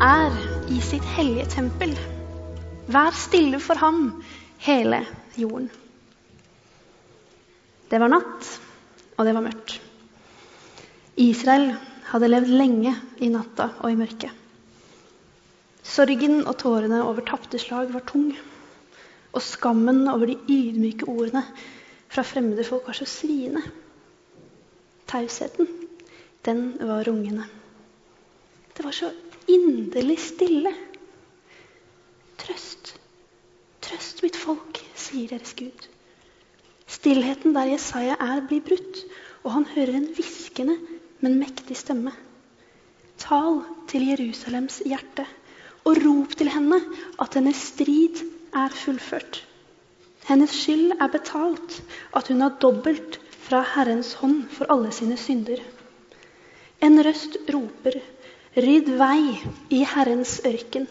er i sitt hellige tempel. Vær stille for ham, hele jorden. Det var natt, og det var mørkt. Israel hadde levd lenge i natta og i mørket. Sorgen og tårene over tapte slag var tung. Og skammen over de ydmyke ordene fra fremmede folk var så sviende. Tausheten, den var rungende. Det var så inderlig stille. Trøst, trøst mitt folk, sier deres Gud. Stillheten der Jesaja er, blir brutt, og han hører en hviskende, men mektig stemme. Tal til Jerusalems hjerte, og rop til henne at hennes strid er fullført. Hennes skyld er betalt, at hun har dobbelt fra Herrens hånd for alle sine synder. En røst roper, rydd vei i Herrens ørken.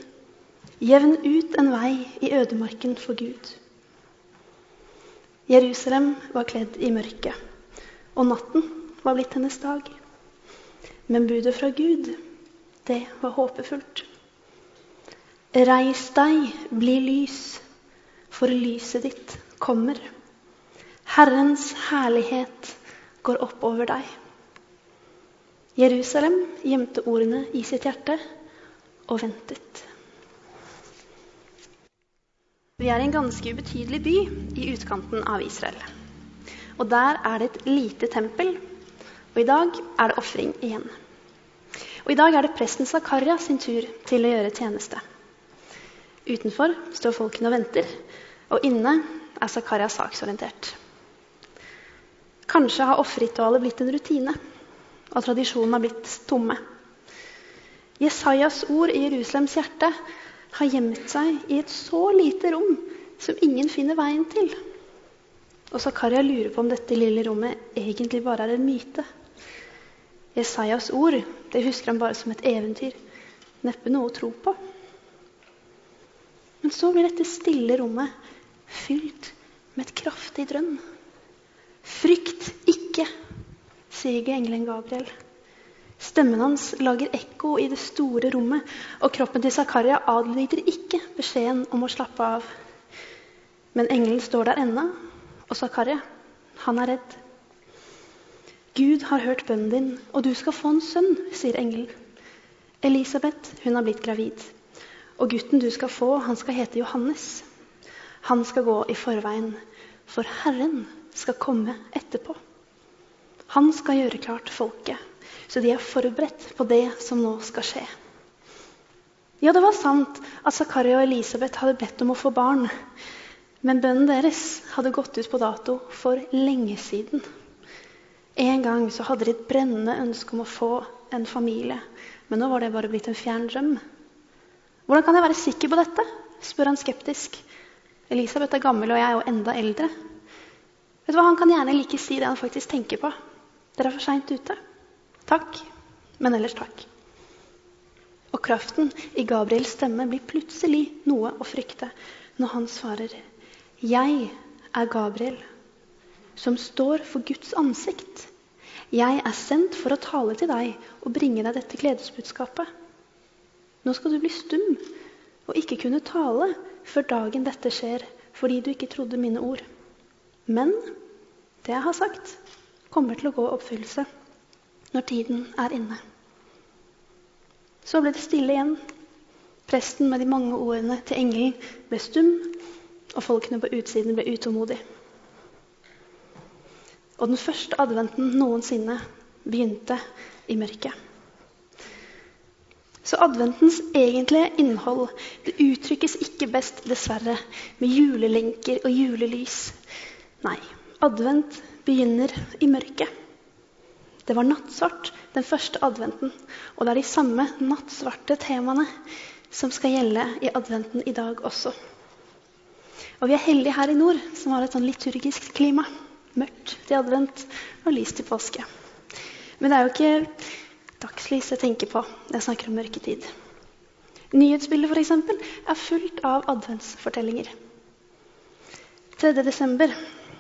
Jevn ut en vei i ødemarken for Gud. Jerusalem var kledd i mørke, og natten var blitt hennes dag. Men budet fra Gud, det var håpefullt. Reis deg, bli lys, for lyset ditt kommer. Herrens herlighet går opp over deg. Jerusalem gjemte ordene i sitt hjerte og ventet. Vi er i en ganske ubetydelig by i utkanten av Israel. Og der er det et lite tempel, og i dag er det ofring igjen. Og i dag er det presten Zakaria sin tur til å gjøre tjeneste. Utenfor står folkene og venter, og inne er Zakaria saksorientert. Kanskje har offerritualet blitt en rutine, og tradisjonen har blitt tomme. Jesajas ord i Jerusalems hjerte har gjemt seg i et så lite rom som ingen finner veien til. Og Zakaria lurer på om dette lille rommet egentlig bare er en myte. Jesajas ord det husker han bare som et eventyr, neppe noe å tro på. Men så blir dette stille rommet fylt med et kraftig drønn. Frykt ikke, sier engelen Gabriel. Stemmen hans lager ekko i det store rommet, og kroppen til Zakaria adlyder ikke beskjeden om å slappe av. Men engelen står der ennå, og Zakaria, han er redd. Gud har hørt bønnen din, og du skal få en sønn, sier engelen. Elisabeth, hun har blitt gravid. Og gutten du skal få, han skal hete Johannes. Han skal gå i forveien, for Herren skal komme etterpå. Han skal gjøre klart folket så de er forberedt på det som nå skal skje. Ja, det var sant at Zakaria og Elisabeth hadde bedt om å få barn. Men bønnen deres hadde gått ut på dato for lenge siden. En gang så hadde de et brennende ønske om å få en familie. Men nå var det bare blitt en fjern drøm. Hvordan kan jeg være sikker på dette? spør han skeptisk. Elisabeth er gammel, og jeg er jo enda eldre. Vet du hva, Han kan gjerne like si det han faktisk tenker på. Dere er for seint ute. Takk, men ellers takk. Og kraften i Gabriels stemme blir plutselig noe å frykte når han svarer Jeg er Gabriel, som står for Guds ansikt. Jeg er sendt for å tale til deg og bringe deg dette gledesbudskapet. Nå skal du bli stum og ikke kunne tale før dagen dette skjer, fordi du ikke trodde mine ord. Men det jeg har sagt, kommer til å gå i oppfyllelse når tiden er inne. Så ble det stille igjen. Presten med de mange ordene til engelen ble stum, og folkene på utsiden ble utålmodige. Og den første adventen noensinne begynte i mørket. Så adventens egentlige innhold det uttrykkes ikke best, dessverre, med julelenker og julelys. Nei, advent begynner i mørket. Det var nattsvart den første adventen. Og det er de samme nattsvarte temaene som skal gjelde i adventen i dag også. Og vi er heldige her i nord som har et sånn liturgisk klima. Mørkt til advent og lys til påske. Men det er jo ikke dagslys jeg tenker på når jeg snakker om mørketid. Nyhetsbildet for eksempel, er fullt av adventsfortellinger.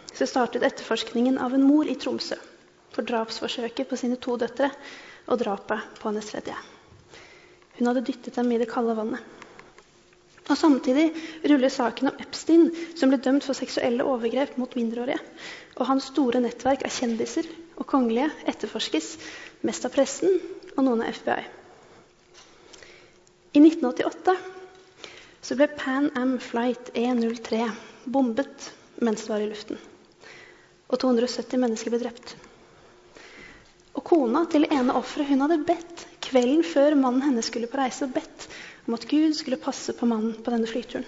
3.12. startet etterforskningen av en mor i Tromsø for drapsforsøket på sine to døtre og drapet på hennes tredje. Hun hadde dyttet dem i det kalde vannet. Og Samtidig ruller saken om Epstein, som ble dømt for seksuelle overgrep mot mindreårige. Og hans store nettverk av kjendiser og kongelige etterforskes mest av pressen og noen av FBI. I 1988 så ble Pan Am Flight E03 bombet mens det var i luften. Og 270 mennesker ble drept. Og kona til det ene offeret hadde bedt kvelden før mannen hennes skulle på reise, bedt om at Gud skulle passe på mannen på denne flyturen.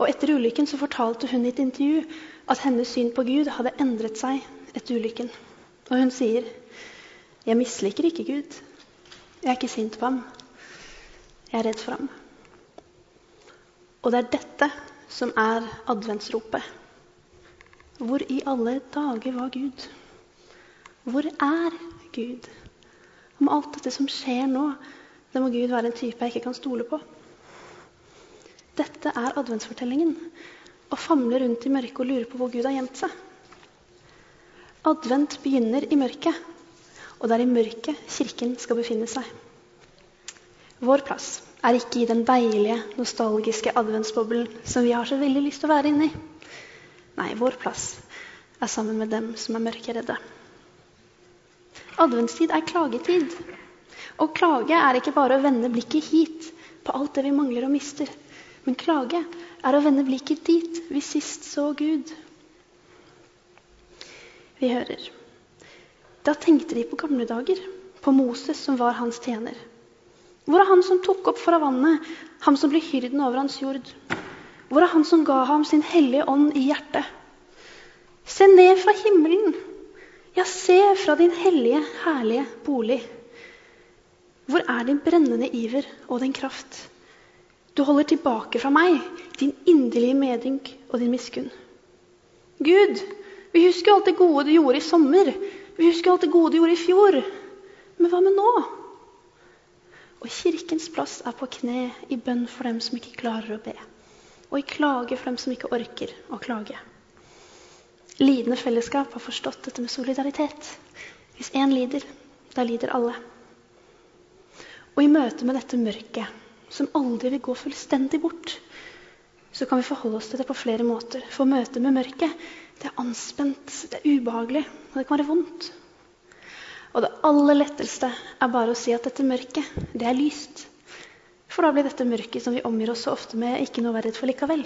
Og etter ulykken så fortalte hun i et intervju at hennes syn på Gud hadde endret seg etter ulykken. Og hun sier, 'Jeg misliker ikke Gud. Jeg er ikke sint på ham. Jeg er redd for ham.' Og det er dette som er adventsropet. Hvor i alle dager var Gud? Hvor er Gud? Om alt dette som skjer nå, det må Gud være en type jeg ikke kan stole på. Dette er adventsfortellingen. Å famle rundt i mørket og lure på hvor Gud har gjemt seg. Advent begynner i mørket, og det er i mørket Kirken skal befinne seg. Vår plass er ikke i den deilige, nostalgiske adventsboblen som vi har så veldig lyst til å være inni. Nei, vår plass er sammen med dem som er mørkeredde. Adventstid er klagetid. Og klage er ikke bare å vende blikket hit på alt det vi mangler og mister. Men klage er å vende blikket dit vi sist så Gud. Vi hører. Da tenkte de på gamle dager, på Moses som var hans tjener. Hvor er han som tok opp fra vannet, ham som ble hyrden over hans jord? Hvor er han som ga ham sin hellige ånd i hjertet? Se ned fra himmelen ja, se fra din hellige, herlige bolig. Hvor er din brennende iver og din kraft? Du holder tilbake fra meg din inderlige medynk og din miskunn. Gud, vi husker alt det gode du gjorde i sommer. Vi husker alt det gode du gjorde i fjor. Men hva med nå? Og Kirkens plass er på kne i bønn for dem som ikke klarer å be. Og i klage for dem som ikke orker å klage. Lidende fellesskap har forstått dette med solidaritet. Hvis én lider, da lider alle. Og i møte med dette mørket, som aldri vil gå fullstendig bort, så kan vi forholde oss til det på flere måter. For møtet med mørket, det er anspent, det er ubehagelig, og det kan være vondt. Og det aller letteste er bare å si at dette mørket, det er lyst. For da blir dette mørket som vi omgir oss så ofte med, ikke noe verdt for likevel.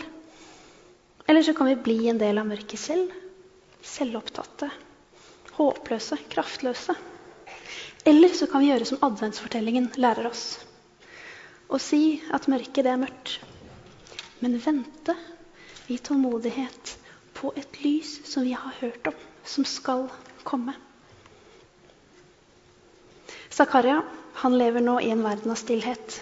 Eller så kan vi bli en del av mørket selv selvopptatte, håpløse, kraftløse. Eller så kan vi gjøre som adventsfortellingen lærer oss. Og si at mørket, det er mørkt. Men vente i tålmodighet på et lys som vi har hørt om, som skal komme. Zakaria han lever nå i en verden av stillhet.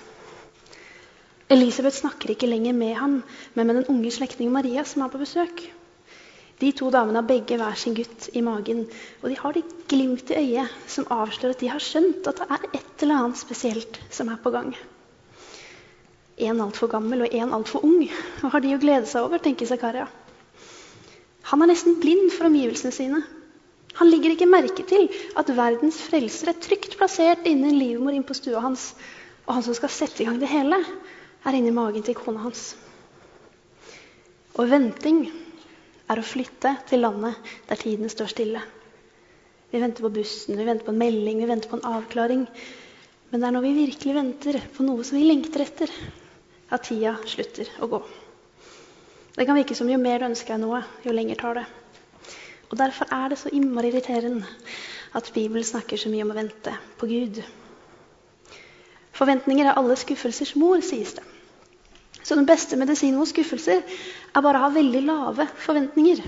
Elisabeth snakker ikke lenger med ham, men med den unge slektningen Maria som er på besøk. De to damene har begge hver sin gutt i magen. Og de har det glimt i øyet som avslører at de har skjønt at det er et eller annet spesielt som er på gang. En altfor gammel og en altfor ung. Hva har de å glede seg over, tenker Zakaria. Han er nesten blind for omgivelsene sine. Han legger ikke merke til at verdens frelser er trygt plassert innen livmor inn på stua hans. Og han som skal sette i gang det hele, er inni magen til kona hans. Og venting er å flytte til landet der tiden står stille. Vi venter på bussen, vi venter på en melding, vi venter på en avklaring. Men det er når vi virkelig venter på noe som vi lengter etter, at tida slutter å gå. Det kan virke som jo mer du ønsker deg noe, jo lenger tar det. Og Derfor er det så innmari irriterende at Bibelen snakker så mye om å vente på Gud. Forventninger er alle skuffelsers mor, sies det. Så den beste medisinen mot skuffelser er bare å ha veldig lave forventninger.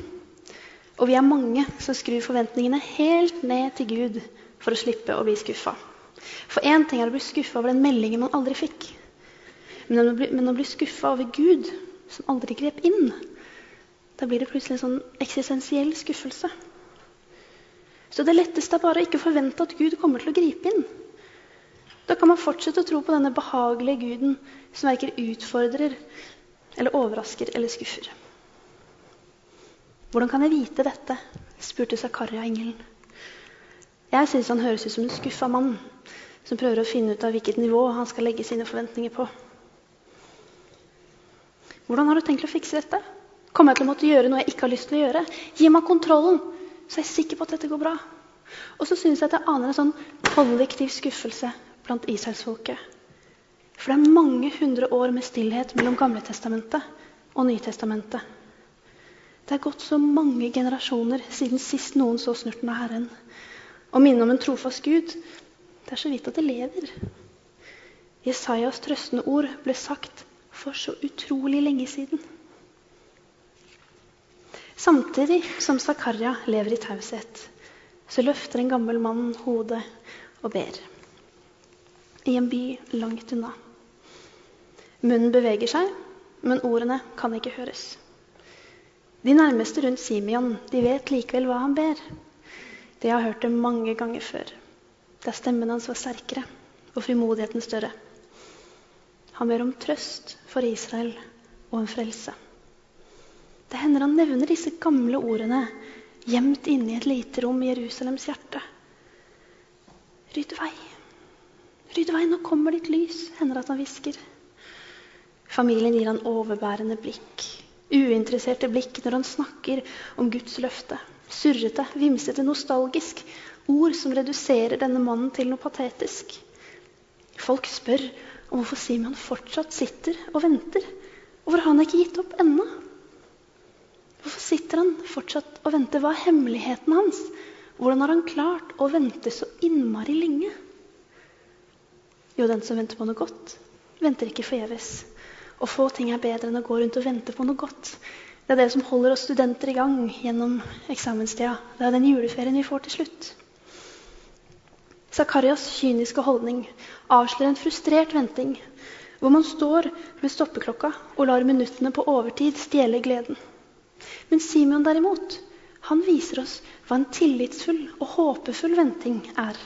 Og vi er mange som skrur forventningene helt ned til Gud for å slippe å bli skuffa. For én ting er å bli skuffa over den meldingen man aldri fikk. Men å bli skuffa over Gud, som aldri grep inn, da blir det plutselig en sånn eksistensiell skuffelse. Så det letteste er bare å ikke forvente at Gud kommer til å gripe inn. Da kan man fortsette å tro på denne behagelige guden som verken utfordrer eller overrasker eller skuffer. Hvordan kan jeg vite dette? spurte Zakaria engelen. Jeg syns han høres ut som en skuffa mann som prøver å finne ut av hvilket nivå han skal legge sine forventninger på. Hvordan har du tenkt å fikse dette? Kommer jeg til å måtte gjøre noe jeg ikke har lyst til å gjøre? Gi meg kontrollen, så er jeg er sikker på at dette går bra. Og så synes jeg at jeg aner en sånn kollektiv skuffelse blant israelsfolket. For det er mange hundre år med stillhet mellom Gamletestamentet og Nytestamentet. Det er gått så mange generasjoner siden sist noen så snurten av Herren. Og minne om en trofast Gud, det er så vidt at det lever. Jesajas trøstende ord ble sagt for så utrolig lenge siden. Samtidig som Zakaria lever i taushet, så løfter en gammel mann hodet og ber. I en by langt unna. Munnen beveger seg, men ordene kan ikke høres. De nærmeste rundt Simeon de vet likevel hva han ber. De har hørt det mange ganger før. Da stemmen hans var sterkere og frimodigheten større. Han ber om trøst for Israel og en frelse. Det hender han nevner disse gamle ordene gjemt inne i et lite rom i Jerusalems hjerte. Rydd vei. Rydd vei, nå kommer ditt lys, hender at han hvisker. Familien gir han overbærende blikk uinteresserte blikk når han snakker om Guds løfte. Surrete, vimsete, nostalgisk. Ord som reduserer denne mannen til noe patetisk. Folk spør om hvorfor Simon fortsatt sitter og venter. Hvorfor har han ikke gitt opp ennå? Hvorfor sitter han fortsatt og venter? Hva er hemmeligheten hans? Hvordan har han klart å vente så innmari lenge? Jo, den som venter på noe godt, venter ikke forgjeves. Og få ting er bedre enn å gå rundt og vente på noe godt. Det er det som holder oss studenter i gang gjennom eksamenstida. Det er den juleferien vi får til slutt. Zakarias kyniske holdning avslører en frustrert venting, hvor man står med stoppeklokka og lar minuttene på overtid stjele gleden. Men Simeon derimot, han viser oss hva en tillitsfull og håpefull venting er.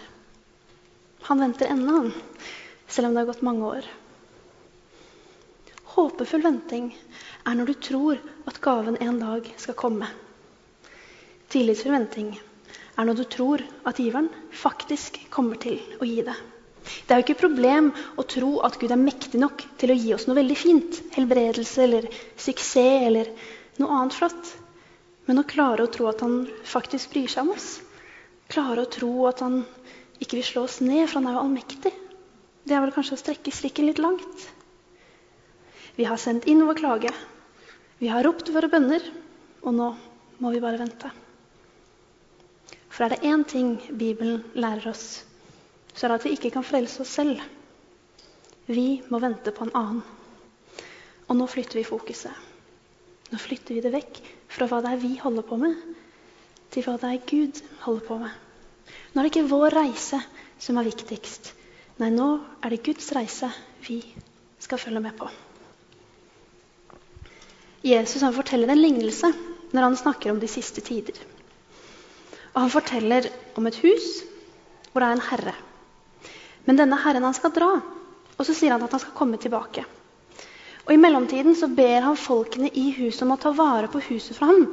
Han venter ennå, han, selv om det har gått mange år. Håpefull venting er når du tror at gaven en dag skal komme. Tillitsfull venting er når du tror at giveren faktisk kommer til å gi det. Det er jo ikke et problem å tro at Gud er mektig nok til å gi oss noe veldig fint. Helbredelse eller suksess eller noe annet flott. Men å klare å tro at han faktisk bryr seg om oss, klare å tro at han ikke vil slå oss ned, for han er jo allmektig, det er vel kanskje å strekke strikken litt langt. Vi har sendt inn vår klage. Vi har ropt våre bønner. Og nå må vi bare vente. For er det én ting Bibelen lærer oss, så er det at vi ikke kan frelse oss selv. Vi må vente på en annen. Og nå flytter vi fokuset. Nå flytter vi det vekk fra hva det er vi holder på med, til hva det er Gud holder på med. Nå er det ikke vår reise som er viktigst. Nei, nå er det Guds reise vi skal følge med på. Jesus han forteller en lignelse når han snakker om de siste tider. Og Han forteller om et hus hvor det er en herre. Men denne herren han skal dra, og så sier han at han skal komme tilbake. Og I mellomtiden så ber han folkene i huset om å ta vare på huset for ham,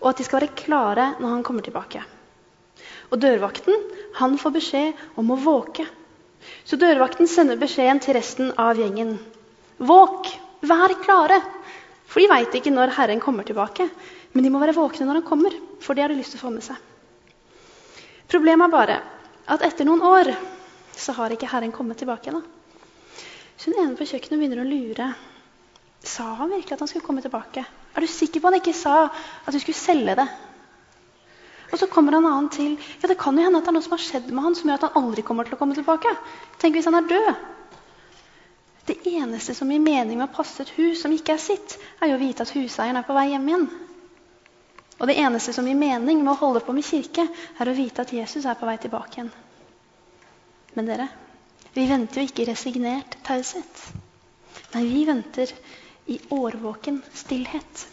og at de skal være klare når han kommer tilbake. Og Dørvakten han får beskjed om å våke. Så dørvakten sender beskjeden til resten av gjengen. Våk! Vær klare! For de veit ikke når Herren kommer tilbake. Men de må være våkne når han kommer, for det har de lyst til å få med seg. Problemet er bare at etter noen år så har ikke Herren kommet tilbake ennå. Så hun ene på kjøkkenet begynner å lure. Sa han virkelig at han skulle komme tilbake? Er du sikker på at han ikke sa at du skulle selge det? Og så kommer en annen til. Ja, Det kan jo hende at det er noe som har skjedd med han som gjør at han aldri kommer til å komme tilbake. Tenk hvis han er død. Det eneste som gir mening med å passe et hus som ikke er sitt, er jo å vite at huseieren er på vei hjem igjen. Og det eneste som gir mening med å holde på med kirke, er å vite at Jesus er på vei tilbake igjen. Men dere, vi venter jo ikke i resignert taushet. Nei, vi venter i årvåken stillhet.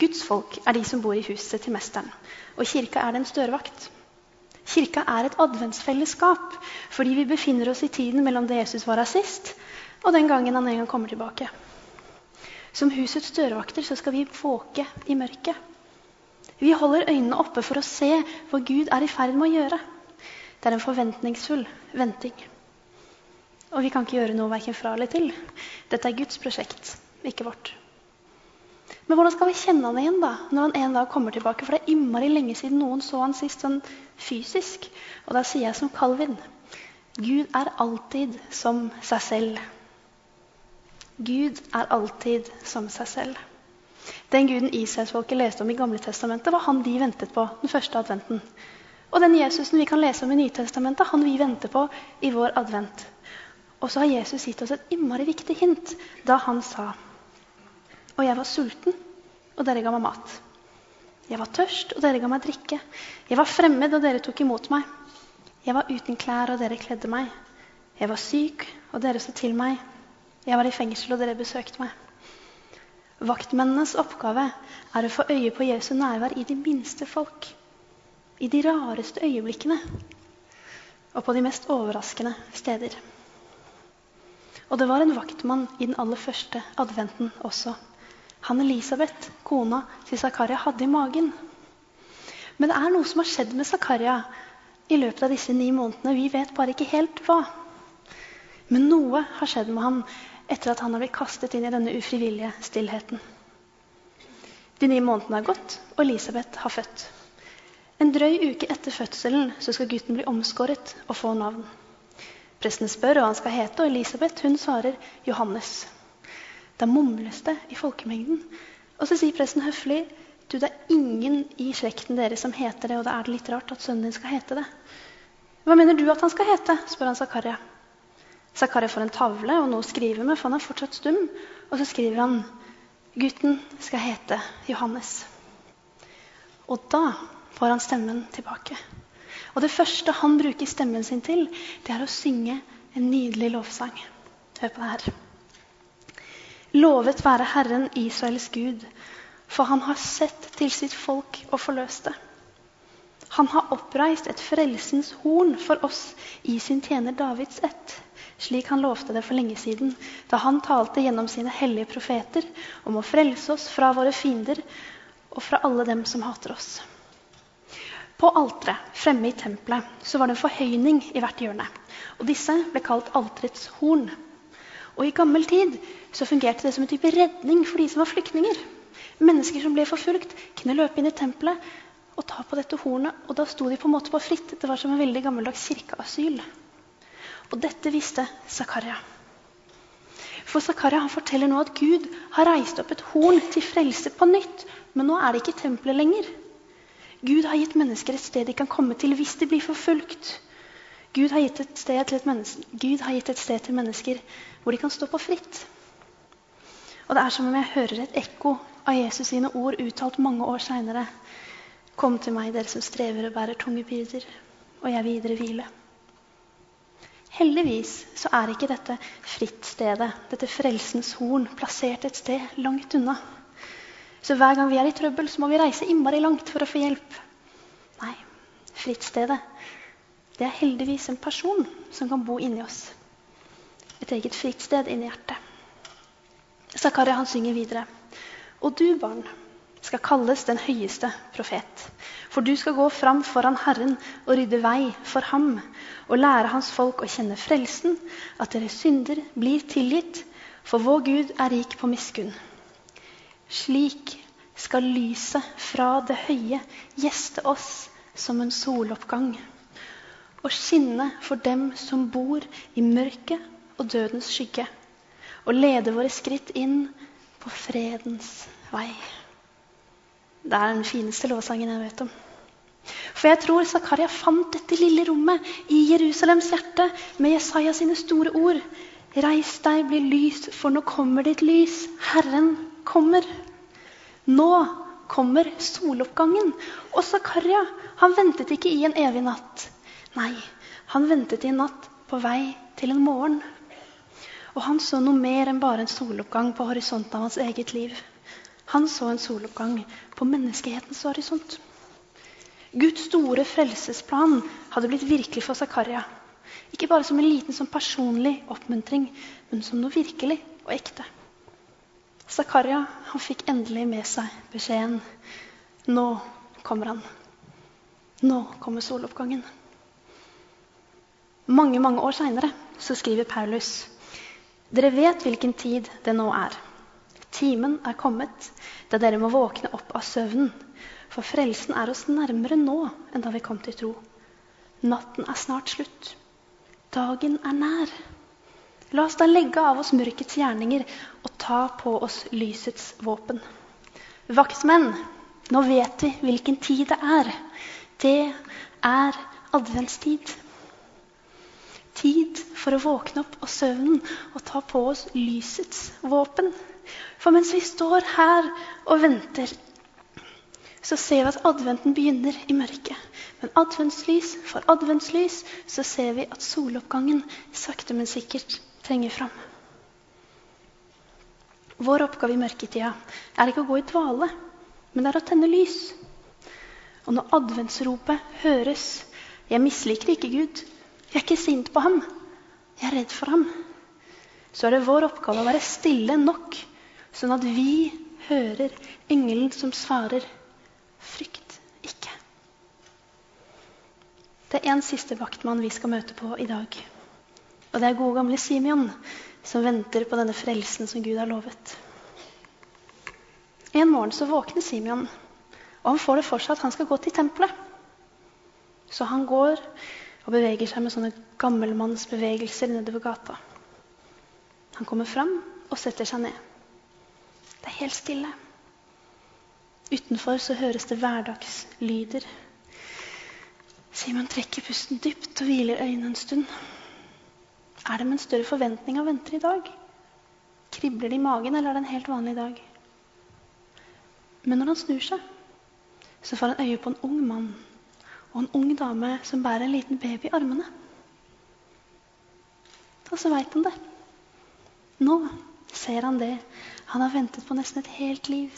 Guds folk er de som bor i huset til mesteren, og kirka er dens dørvakt. Kirka er et adventsfellesskap fordi vi befinner oss i tiden mellom det Jesus var her sist, og den gangen han en gang kommer tilbake. Som husets dørvakter så skal vi våke i mørket. Vi holder øynene oppe for å se hva Gud er i ferd med å gjøre. Det er en forventningsfull venting. Og vi kan ikke gjøre noe verken fra eller til. Dette er Guds prosjekt, ikke vårt. Men hvordan skal vi kjenne han igjen da, når han en dag kommer tilbake? For det er innmari lenge siden noen så han sist sånn fysisk. Og da sier jeg som Calvin Gud er alltid som seg selv. Gud er alltid som seg selv. Den guden Israelsfolket leste om i Gamle Testamentet, var han de ventet på den første adventen. Og den Jesusen vi kan lese om i Nytestamentet, han vi venter på i vår advent. Og så har Jesus gitt oss et innmari viktig hint da han sa Og jeg var sulten, og dere ga meg mat. Jeg var tørst, og dere ga meg drikke. Jeg var fremmed, og dere tok imot meg. Jeg var uten klær, og dere kledde meg. Jeg var syk, og dere så til meg. Jeg var i fengsel, og dere besøkte meg. Vaktmennenes oppgave er å få øye på Jesu nærvær i de minste folk. I de rareste øyeblikkene. Og på de mest overraskende steder. Og det var en vaktmann i den aller første adventen også. Han Elisabeth, kona til Zakaria, hadde i magen. Men det er noe som har skjedd med Zakaria i løpet av disse ni månedene. Vi vet bare ikke helt hva. Men noe har skjedd med ham etter at han har blitt kastet inn i denne ufrivillige stillheten. De ni månedene har gått, og Elisabeth har født. En drøy uke etter fødselen så skal gutten bli omskåret og få navn. Presten spør hva han skal hete, og Elisabeth hun svarer Johannes. Da mumles det i folkemengden. Og så sier presten høflig du, det er ingen i slekten deres som heter det, og da er det litt rart at sønnen din skal hete det. Hva mener du at han skal hete? spør han Zakaria. Zakaria får en tavle og noe å skrive med, for han er fortsatt stum. Og så skriver han gutten skal hete Johannes. Og da får han stemmen tilbake. Og det første han bruker stemmen sin til, det er å synge en nydelig lovsang. Hør på det her. Lovet være Herren Israels Gud, for han har sett til sitt folk og forløst det. Han har oppreist et frelsens horn for oss i sin tjener Davids ett slik han lovte det for lenge siden, da han talte gjennom sine hellige profeter om å frelse oss fra våre fiender og fra alle dem som hater oss. På alteret fremme i tempelet så var det en forhøyning i hvert hjørne. og Disse ble kalt alterets horn. Og I gammel tid så fungerte det som en type redning for de som var flyktninger. Mennesker som ble forfulgt, kunne løpe inn i tempelet og ta på dette hornet. Og da sto de på en måte på fritt. Det var som en veldig gammeldags kirkeasyl. Og dette visste Zakaria. For Zakaria forteller nå at Gud har reist opp et horn til frelse på nytt. Men nå er det ikke tempelet lenger. Gud har gitt mennesker et sted de kan komme til hvis de blir forfulgt. Gud har gitt et sted til, gitt et sted til mennesker hvor de kan stå på fritt. Og Det er som om jeg hører et ekko av Jesus sine ord uttalt mange år seinere. Kom til meg, dere som strever og bærer tunge byrder, og jeg vil gi dere hvile. Heldigvis så er ikke dette frittstedet, dette frelsens horn, plassert et sted langt unna. Så hver gang vi er i trøbbel, så må vi reise innmari langt for å få hjelp. Nei, frittstedet, det er heldigvis en person som kan bo inni oss. Et eget fristed inni hjertet. Zakaria han synger videre. Og du, barn, skal kalles den høyeste profet. For du skal gå fram foran Herren og rydde vei for ham og lære hans folk å kjenne frelsen, at deres synder blir tilgitt, for vår Gud er rik på miskunn. Slik skal lyset fra det høye gjeste oss som en soloppgang og skinne for dem som bor i mørket og dødens skygge, og lede våre skritt inn på fredens vei. Det er den fineste lovsangen jeg vet om. For jeg tror Zakaria fant dette lille rommet i Jerusalems hjerte med Jesaja sine store ord. Reis deg, bli lys, for nå kommer ditt lys. Herren kommer. Nå kommer soloppgangen. Og Zakaria han ventet ikke i en evig natt. Nei, han ventet i en natt på vei til en morgen. Og han så noe mer enn bare en soloppgang på horisonten av hans eget liv. Han så en soloppgang på menneskehetens horisont. Guds store frelsesplan hadde blitt virkelig for Zakaria. Ikke bare som en liten sånn personlig oppmuntring, men som noe virkelig og ekte. Zakaria fikk endelig med seg beskjeden. Nå kommer han. Nå kommer soloppgangen. Mange mange år seinere skriver Paulus dere vet hvilken tid det nå er. Timen er kommet da dere må våkne opp av søvnen. For frelsen er oss nærmere nå enn da vi kom til tro. Natten er snart slutt. Dagen er nær. La oss da legge av oss mørkets gjerninger og ta på oss lysets våpen. Vaktmenn, nå vet vi hvilken tid det er. Det er adventstid. Tid for å våkne opp av søvnen og ta på oss lysets våpen. For mens vi står her og venter, så ser vi at adventen begynner i mørket. Men adventslys for adventslys så ser vi at soloppgangen sakte, men sikkert trenger fram. Vår oppgave i mørketida er ikke å gå i dvale, men det er å tenne lys. Og når adventsropet høres 'Jeg misliker ikke Gud', 'Jeg er ikke sint på ham', 'Jeg er redd for ham', så er det vår oppgave å være stille nok, sånn at vi hører engelen som svarer 'Frykt ikke'. Det er en siste vaktmann vi skal møte på i dag. Og det er gode, gamle Simeon, som venter på denne frelsen som Gud har lovet. En morgen så våkner Simeon og han får det for seg at han skal gå til tempelet. Så han går og beveger seg med sånne gammelmannsbevegelser nedover gata. Han kommer fram og setter seg ned. Det er helt stille. Utenfor så høres det hverdagslyder. Simon trekker pusten dypt og hviler øynene en stund. Er det med en større forventning av venter i dag? Kribler det i magen, eller er det en helt vanlig dag? Men når han snur seg, så får han øye på en ung mann og en ung dame som bærer en liten baby i armene. Og så veit han det. Nå ser han det han har ventet på nesten et helt liv.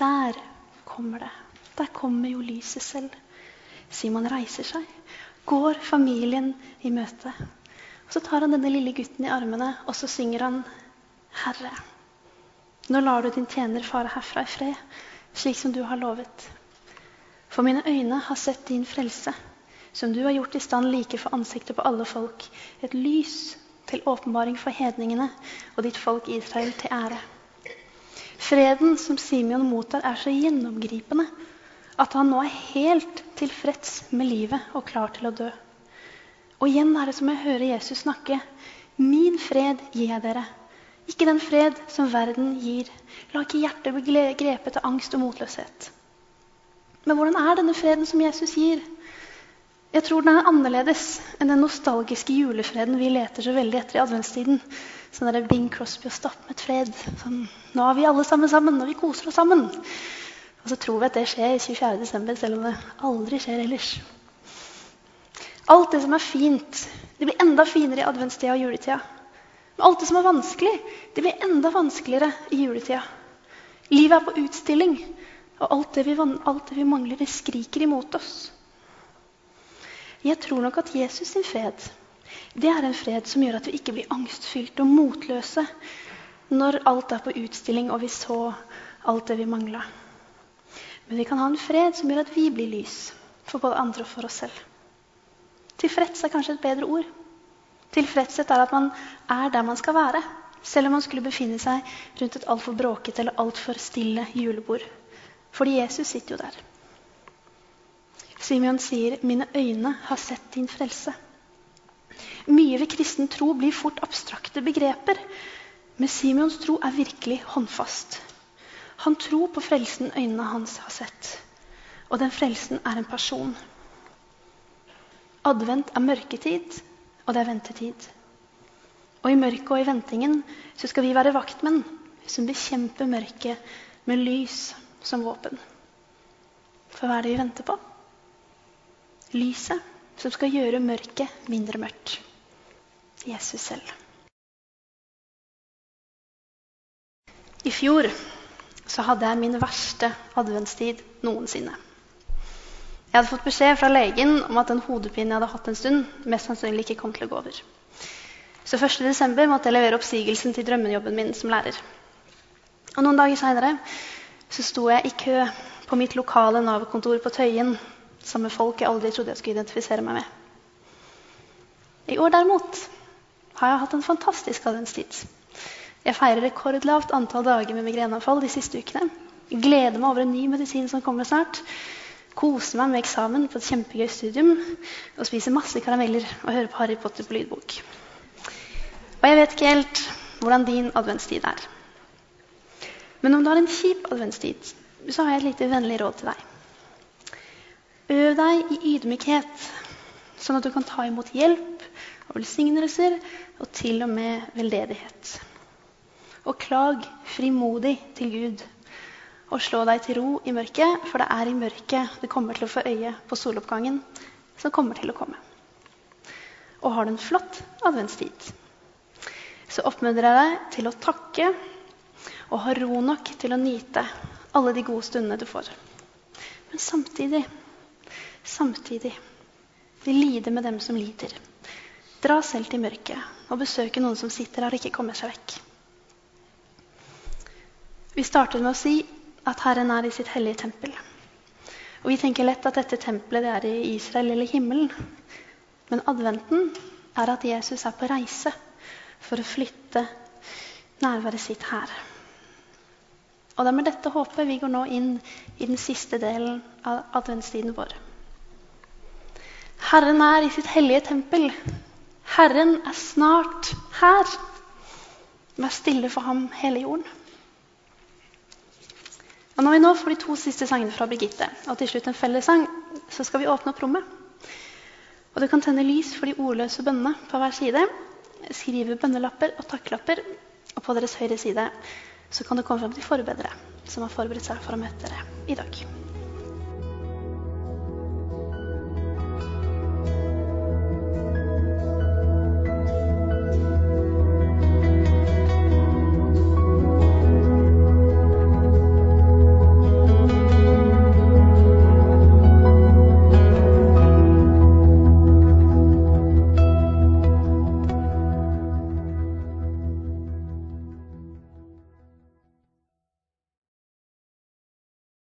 Der kommer det. Der kommer jo lyset selv. Simon reiser seg, går familien i møte. Og Så tar han denne lille gutten i armene, og så synger han Herre, nå lar du din tjener fare herfra i fred slik som du har lovet. For mine øyne har sett din frelse, som du har gjort i stand like for ansiktet på alle folk, et lys til åpenbaring for hedningene og ditt folk Israel til ære. Freden som Simeon mottar, er så gjennomgripende at han nå er helt tilfreds med livet og klar til å dø. Og igjen er det som jeg hører Jesus snakke. Min fred gir jeg dere. Ikke den fred som verden gir. La ikke hjertet bli grepet av angst og motløshet. Men hvordan er denne freden som Jesus gir? Jeg tror den er annerledes enn den nostalgiske julefreden vi leter så veldig etter i adventstiden. Sånn der Bing Crosby og stappmet fred. Sånn, nå er vi alle sammen sammen, og vi koser oss sammen. Og så tror vi at det skjer 24.12., selv om det aldri skjer ellers. Alt det som er fint, det blir enda finere i adventstida og juletida. Men alt det som er vanskelig, det blir enda vanskeligere i juletida. Livet er på utstilling, og alt det vi, alt det vi mangler, det skriker imot oss. Jeg tror nok at Jesus sin fred det er en fred som gjør at vi ikke blir angstfylte og motløse når alt er på utstilling og vi så alt det vi mangla. Men vi kan ha en fred som gjør at vi blir lys for både andre og for oss selv. Tilfreds er kanskje et bedre ord. Tilfredshet er at man er der man skal være, selv om man skulle befinne seg rundt et altfor bråkete eller altfor stille julebord. Fordi Jesus sitter jo der. Simeon sier, 'Mine øyne har sett din frelse'. Mye ved kristen tro blir fort abstrakte begreper. Men Simeons tro er virkelig håndfast. Han tror på frelsen øynene hans har sett. Og den frelsen er en person. Advent er mørketid, og det er ventetid. Og i mørket og i ventingen så skal vi være vaktmenn som bekjemper mørket med lys som våpen. For hva er det vi venter på? Lyset som skal gjøre mørket mindre mørkt. Jesus selv. I fjor så hadde jeg min verste adventstid noensinne. Jeg hadde fått beskjed fra legen om at den hodepinen jeg hadde hatt en stund, mest sannsynlig ikke kom til å gå over. Så 1.12. måtte jeg levere oppsigelsen til drømmejobben min som lærer. Og Noen dager seinere sto jeg i kø på mitt lokale Nav-kontor på Tøyen sammen med folk jeg aldri trodde jeg skulle identifisere meg med. I år derimot har jeg hatt en fantastisk adventstid. Jeg feirer rekordlavt antall dager med migreneanfall de siste ukene. Gleder meg over en ny medisin som kommer snart. Koser meg med eksamen på et kjempegøy studium. Og spiser masse karameller og hører på Harry Potter på lydbok. Og jeg vet ikke helt hvordan din adventstid er. Men om du har en kjip adventstid, så har jeg et lite vennlig råd til deg. Øv deg i ydmykhet, sånn at du kan ta imot hjelp og velsignelser og til og med veldedighet. Og klag frimodig til Gud. Og slå deg til ro i mørket, for det er i mørket du kommer til å få øye på soloppgangen som kommer til å komme. Og har du en flott adventstid, så oppmuntrer jeg deg til å takke og ha ro nok til å nyte alle de gode stundene du får. Men samtidig, samtidig vil lide med dem som lider. Dra selv til mørket og besøke noen som sitter her og ikke kommer seg vekk. Vi startet med å si at Herren er i sitt hellige tempel. Og Vi tenker lett at dette tempelet det er i Israel eller himmelen. Men adventen er at Jesus er på reise for å flytte nærværet sitt her. Og det er med dette håpet vi går nå inn i den siste delen av adventstiden vår. Herren er i sitt hellige tempel. Herren er snart her. Vær stille for ham, hele jorden. Og Når vi nå får de to siste sangene fra Birgitte, og til slutt en fellessang, så skal vi åpne opp rommet. Og du kan tenne lys for de ordløse bønnene på hver side. Skrive bønnelapper og takklapper. Og på deres høyre side så kan du komme frem til forbedere som har forberedt seg for å møte dere i dag.